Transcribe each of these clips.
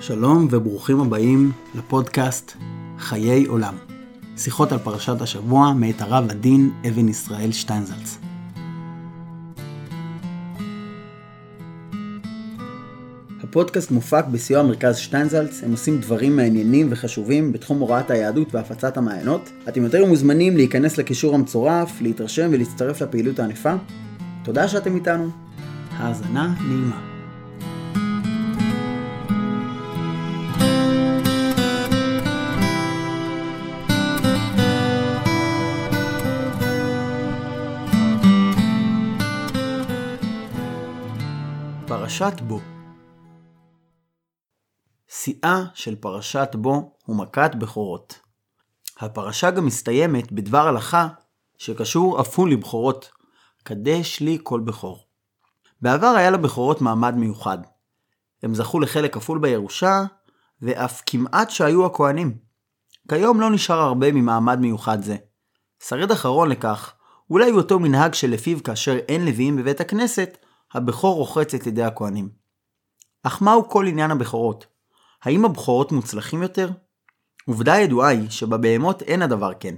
שלום וברוכים הבאים לפודקאסט חיי עולם. שיחות על פרשת השבוע מאת הרב הדין אבן ישראל שטיינזלץ. הפודקאסט מופק בסיוע מרכז שטיינזלץ, הם עושים דברים מעניינים וחשובים בתחום הוראת היהדות והפצת המעיינות. אתם יותר מוזמנים להיכנס לקישור המצורף, להתרשם ולהצטרף לפעילות הענפה. תודה שאתם איתנו. האזנה נעימה. פרשת בו שיאה של פרשת בו הוא מכת בכורות. הפרשה גם מסתיימת בדבר הלכה שקשור אף הוא לבכורות, קדש לי כל בכור. בעבר היה לבכורות מעמד מיוחד. הם זכו לחלק כפול בירושה, ואף כמעט שהיו הכהנים. כיום לא נשאר הרבה ממעמד מיוחד זה. שריד אחרון לכך, אולי אותו מנהג שלפיו כאשר אין לוויים בבית הכנסת, הבכור רוחץ את ידי הכהנים. אך מהו כל עניין הבכורות? האם הבכורות מוצלחים יותר? עובדה ידועה היא שבבהמות אין הדבר כן.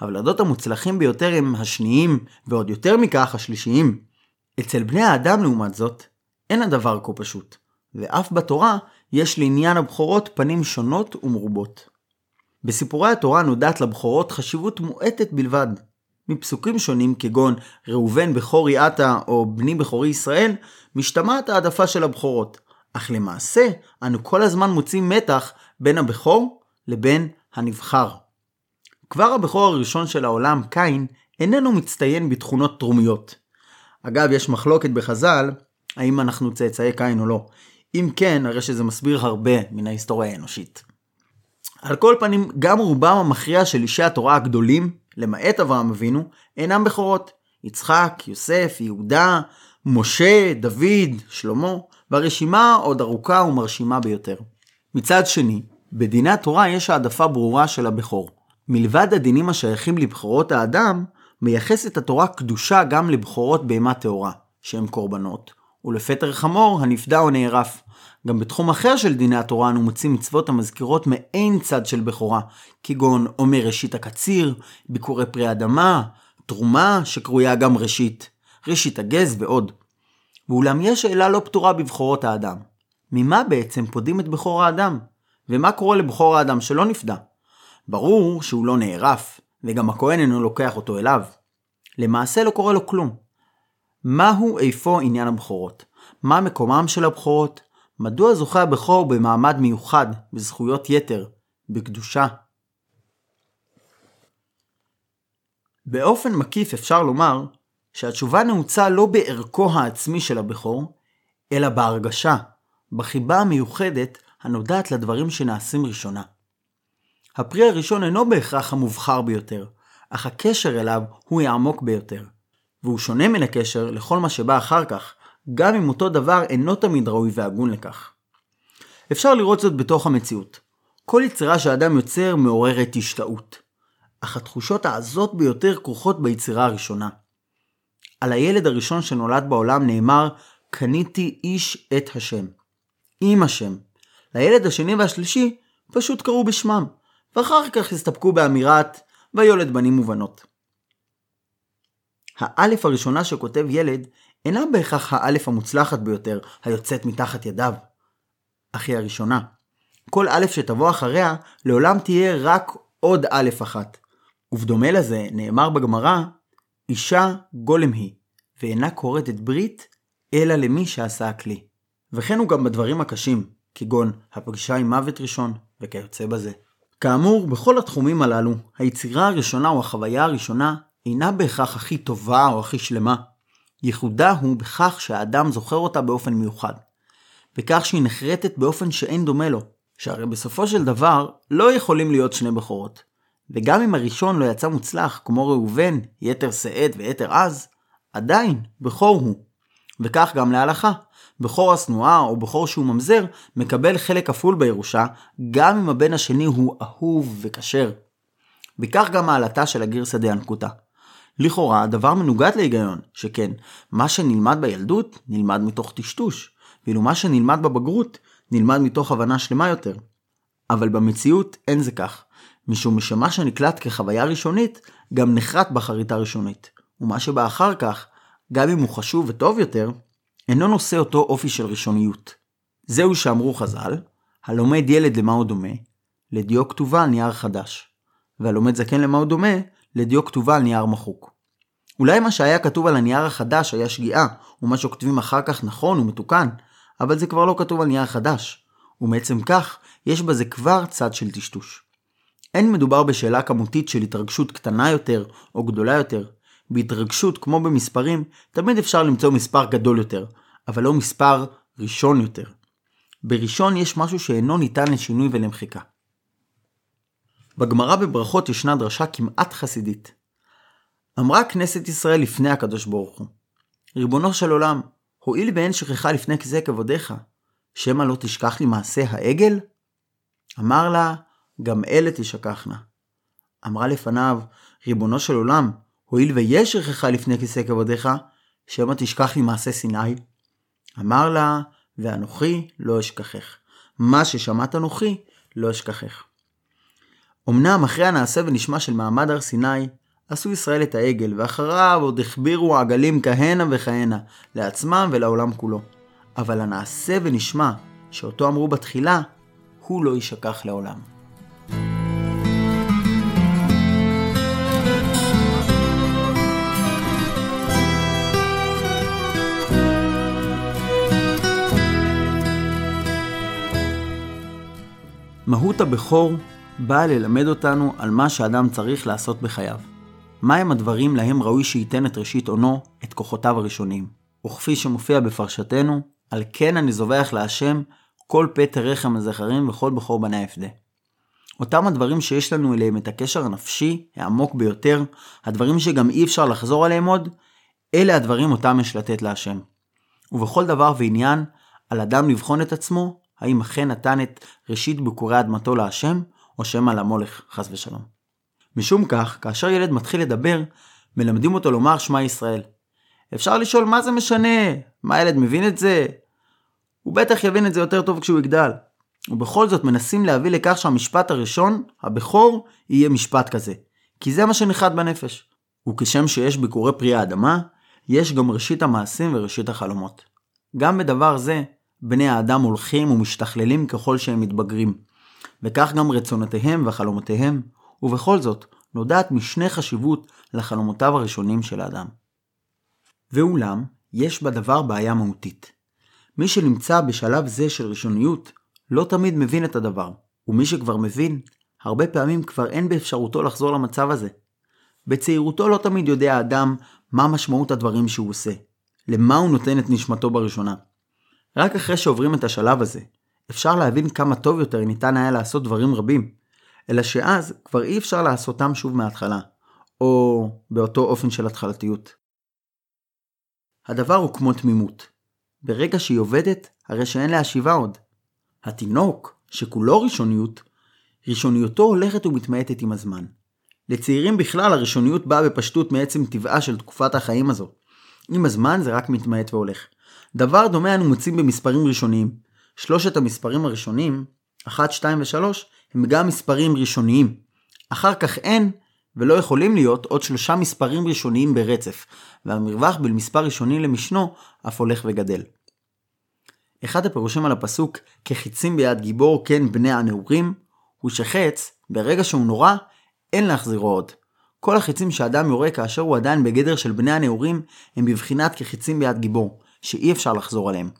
הוולדות המוצלחים ביותר הם השניים, ועוד יותר מכך השלישיים. אצל בני האדם לעומת זאת, אין הדבר כה פשוט, ואף בתורה יש לעניין הבכורות פנים שונות ומרובות. בסיפורי התורה נודעת לבכורות חשיבות מועטת בלבד. מפסוקים שונים כגון ראובן בכור יעתה או בני בכורי ישראל, משתמעת העדפה של הבכורות, אך למעשה אנו כל הזמן מוצאים מתח בין הבכור לבין הנבחר. כבר הבכור הראשון של העולם, קין, איננו מצטיין בתכונות תרומיות. אגב, יש מחלוקת בחז"ל, האם אנחנו צאצאי קין או לא. אם כן, הרי שזה מסביר הרבה מן ההיסטוריה האנושית. על כל פנים, גם רובם המכריע של אישי התורה הגדולים, למעט אברהם אבינו, אינם בכורות. יצחק, יוסף, יהודה, משה, דוד, שלמה, והרשימה עוד ארוכה ומרשימה ביותר. מצד שני, בדיני התורה יש העדפה ברורה של הבכור. מלבד הדינים השייכים לבכורות האדם, מייחסת התורה קדושה גם לבכורות בהמה טהורה, שהם קורבנות, ולפטר חמור הנפדה או נערף. גם בתחום אחר של דיני התורה אנו מוצאים מצוות המזכירות מעין צד של בכורה, כגון עומר ראשית הקציר, ביקורי פרי אדמה, תרומה שקרויה גם ראשית, ראשית הגז ועוד. ואולם יש שאלה לא פתורה בבכורות האדם. ממה בעצם פודים את בכור האדם? ומה קורה לבכור האדם שלא נפדה? ברור שהוא לא נערף, וגם הכהן אינו לוקח אותו אליו. למעשה לא קורה לו כלום. מהו איפה עניין הבכורות? מה מקומם של הבכורות? מדוע זוכה הבכור במעמד מיוחד, בזכויות יתר, בקדושה? באופן מקיף אפשר לומר שהתשובה נעוצה לא בערכו העצמי של הבכור, אלא בהרגשה, בחיבה המיוחדת הנודעת לדברים שנעשים ראשונה. הפרי הראשון אינו בהכרח המובחר ביותר, אך הקשר אליו הוא העמוק ביותר, והוא שונה מן הקשר לכל מה שבא אחר כך, גם אם אותו דבר אינו תמיד ראוי והגון לכך. אפשר לראות זאת בתוך המציאות. כל יצירה שאדם יוצר מעוררת השתאות, אך התחושות העזות ביותר כרוכות ביצירה הראשונה. על הילד הראשון שנולד בעולם נאמר, קניתי איש את השם. עם השם. לילד השני והשלישי פשוט קראו בשמם, ואחר כך הסתפקו באמירת, ויולד בנים ובנות. האלף הראשונה שכותב ילד אינה בהכרח האלף המוצלחת ביותר, היוצאת מתחת ידיו. אך היא הראשונה. כל אלף שתבוא אחריה, לעולם תהיה רק עוד אלף אחת. ובדומה לזה, נאמר בגמרא, אישה גולם היא, ואינה כורתת ברית, אלא למי שעשה הכלי. וכן הוא גם בדברים הקשים, כגון הפגישה עם מוות ראשון, וכיוצא בזה. כאמור, בכל התחומים הללו, היצירה הראשונה או החוויה הראשונה אינה בהכרח הכי טובה או הכי שלמה. ייחודה הוא בכך שהאדם זוכר אותה באופן מיוחד. בכך שהיא נחרטת באופן שאין דומה לו, שהרי בסופו של דבר לא יכולים להיות שני בכורות. וגם אם הראשון לא יצא מוצלח, כמו ראובן, יתר שאת ויתר עז, עדיין בכור הוא. וכך גם להלכה. בכור השנואה או בכור שהוא ממזר מקבל חלק כפול בירושה, גם אם הבן השני הוא אהוב וכשר. בכך גם מעלתה של הגרסא דינקותא. לכאורה הדבר מנוגד להיגיון, שכן, מה שנלמד בילדות נלמד מתוך טשטוש, ואילו מה שנלמד בבגרות נלמד מתוך הבנה שלמה יותר. אבל במציאות אין זה כך, משום שמה שנקלט כחוויה ראשונית, גם נחרט בחריטה ראשונית. ומה שבא אחר כך, גם אם הוא חשוב וטוב יותר, אינו נושא אותו אופי של ראשוניות. זהו שאמרו חז"ל, הלומד ילד למה הוא דומה? לדיו כתובה על נייר חדש. והלומד זקן למה הוא דומה? לדיו כתובה על נייר מחוק. אולי מה שהיה כתוב על הנייר החדש היה שגיאה, ומה שכותבים אחר כך נכון ומתוקן, אבל זה כבר לא כתוב על נייר חדש, ומעצם כך, יש בזה כבר צד של טשטוש. אין מדובר בשאלה כמותית של התרגשות קטנה יותר או גדולה יותר. בהתרגשות, כמו במספרים, תמיד אפשר למצוא מספר גדול יותר, אבל לא מספר ראשון יותר. בראשון יש משהו שאינו ניתן לשינוי ולמחיקה. בגמרא בברכות ישנה דרשה כמעט חסידית. אמרה כנסת ישראל לפני הקדוש ברוך הוא, ריבונו של עולם, הואיל ואין שכחה לפני כזה כבודיך, שמא לא תשכח לי מעשה העגל? אמר לה, גם אלה תשכחנה. אמרה לפניו, ריבונו של עולם, הואיל ויש שכחה לפני כיסא כבודיך, שמא תשכח לי מעשה סיני? אמר לה, ואנוכי לא אשכחך. מה ששמעת אנוכי, לא אשכחך. אמנם אחרי הנעשה ונשמע של מעמד הר סיני, עשו ישראל את העגל, ואחריו עוד הכבירו עגלים כהנה וכהנה, לעצמם ולעולם כולו. אבל הנעשה ונשמע, שאותו אמרו בתחילה, הוא לא יישכח לעולם. מהות הבכור באה ללמד אותנו על מה שאדם צריך לעשות בחייו. מהם הדברים להם ראוי שייתן את ראשית עונו, את כוחותיו הראשונים. וכפי שמופיע בפרשתנו, על כן אני זובח להשם כל פטר רחם הזכרים וכל בכור בני אפדה. אותם הדברים שיש לנו אליהם את הקשר הנפשי העמוק ביותר, הדברים שגם אי אפשר לחזור עליהם עוד, אלה הדברים אותם יש לתת להשם. ובכל דבר ועניין, על אדם לבחון את עצמו, האם אכן נתן את ראשית ביקורי אדמתו להשם, או שמא למולך, חס ושלום. משום כך, כאשר ילד מתחיל לדבר, מלמדים אותו לומר שמע ישראל. אפשר לשאול מה זה משנה? מה הילד מבין את זה? הוא בטח יבין את זה יותר טוב כשהוא יגדל. ובכל זאת מנסים להביא לכך שהמשפט הראשון, הבכור, יהיה משפט כזה. כי זה מה שנחת בנפש. וכשם שיש ביקורי פרי האדמה, יש גם ראשית המעשים וראשית החלומות. גם בדבר זה, בני האדם הולכים ומשתכללים ככל שהם מתבגרים. וכך גם רצונותיהם וחלומותיהם, ובכל זאת, נודעת משנה חשיבות לחלומותיו הראשונים של האדם. ואולם, יש בדבר בעיה מהותית. מי שנמצא בשלב זה של ראשוניות, לא תמיד מבין את הדבר, ומי שכבר מבין, הרבה פעמים כבר אין באפשרותו לחזור למצב הזה. בצעירותו לא תמיד יודע האדם מה משמעות הדברים שהוא עושה, למה הוא נותן את נשמתו בראשונה. רק אחרי שעוברים את השלב הזה, אפשר להבין כמה טוב יותר ניתן היה לעשות דברים רבים, אלא שאז כבר אי אפשר לעשותם שוב מההתחלה, או באותו אופן של התחלתיות. הדבר הוא כמו תמימות. ברגע שהיא עובדת, הרי שאין להשיבה עוד. התינוק, שכולו ראשוניות, ראשוניותו הולכת ומתמעטת עם הזמן. לצעירים בכלל הראשוניות באה בפשטות מעצם טבעה של תקופת החיים הזו. עם הזמן זה רק מתמעט והולך. דבר דומה אנו מוצאים במספרים ראשוניים. שלושת המספרים הראשונים, 1, 2 ו-3, הם גם מספרים ראשוניים. אחר כך אין ולא יכולים להיות עוד שלושה מספרים ראשוניים ברצף, והמרווח בין מספר ראשוני למשנו אף הולך וגדל. אחד הפירושים על הפסוק כחיצים ביד גיבור כן בני הנעורים, הוא שחץ, ברגע שהוא נורא, אין להחזירו עוד. כל החיצים שאדם יורה כאשר הוא עדיין בגדר של בני הנעורים, הם בבחינת כחיצים ביד גיבור, שאי אפשר לחזור עליהם.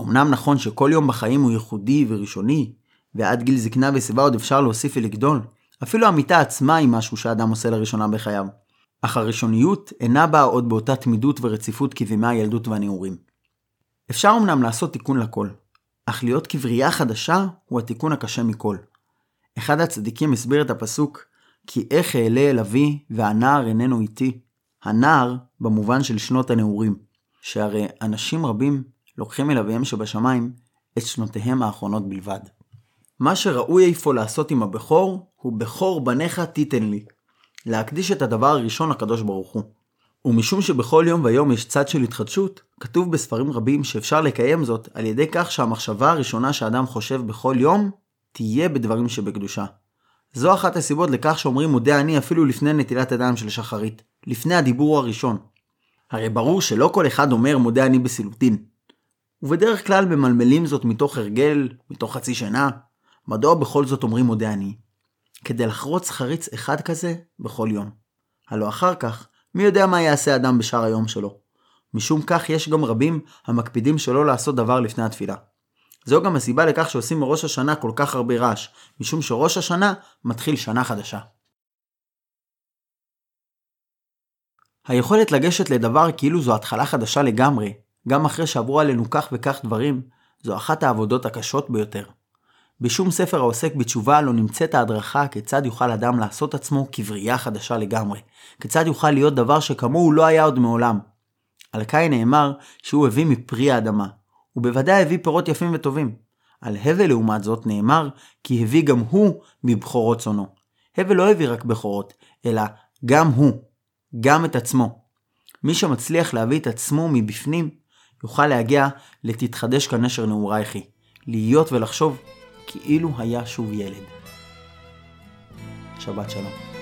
אמנם נכון שכל יום בחיים הוא ייחודי וראשוני, ועד גיל זקנה ושיבה עוד אפשר להוסיף ולגדול, אפילו המיטה עצמה היא משהו שאדם עושה לראשונה בחייו. אך הראשוניות אינה באה עוד באותה תמידות ורציפות כבימי הילדות והנעורים. אפשר אמנם לעשות תיקון לכל, אך להיות כבריאה חדשה הוא התיקון הקשה מכל. אחד הצדיקים הסביר את הפסוק כי איך אעלה אל אבי והנער איננו איתי. הנער במובן של שנות הנעורים, שהרי אנשים רבים לוקחים אל אביהם שבשמיים את שנותיהם האחרונות בלבד. מה שראוי אפוא לעשות עם הבכור, הוא בכור בניך תיתן לי. להקדיש את הדבר הראשון לקדוש ברוך הוא. ומשום שבכל יום ויום יש צד של התחדשות, כתוב בספרים רבים שאפשר לקיים זאת על ידי כך שהמחשבה הראשונה שאדם חושב בכל יום, תהיה בדברים שבקדושה. זו אחת הסיבות לכך שאומרים מודה אני אפילו לפני נטילת ידיים של שחרית, לפני הדיבור הראשון. הרי ברור שלא כל אחד אומר מודה אני בסילוטין. ובדרך כלל ממלמלים זאת מתוך הרגל, מתוך חצי שנה. מדוע בכל זאת אומרים מודה אני? כדי לחרוץ חריץ אחד כזה בכל יום. הלא אחר כך, מי יודע מה יעשה אדם בשאר היום שלו. משום כך יש גם רבים המקפידים שלא לעשות דבר לפני התפילה. זו גם הסיבה לכך שעושים מראש השנה כל כך הרבה רעש, משום שראש השנה מתחיל שנה חדשה. היכולת לגשת לדבר כאילו זו התחלה חדשה לגמרי, גם אחרי שעברו עלינו כך וכך דברים, זו אחת העבודות הקשות ביותר. בשום ספר העוסק בתשובה לא נמצאת ההדרכה כיצד יוכל אדם לעשות עצמו כברייה חדשה לגמרי, כיצד יוכל להיות דבר שכמוהו לא היה עוד מעולם. על קין נאמר שהוא הביא מפרי האדמה, ובוודאי הביא פירות יפים וטובים. על הבל לעומת זאת נאמר כי הביא גם הוא מבכורות צונו. הבל לא הביא רק בכורות, אלא גם הוא, גם את עצמו. מי שמצליח להביא את עצמו מבפנים, יוכל להגיע ל"תתחדש כנשר נעורייכי", להיות ולחשוב כאילו היה שוב ילד. שבת שלום.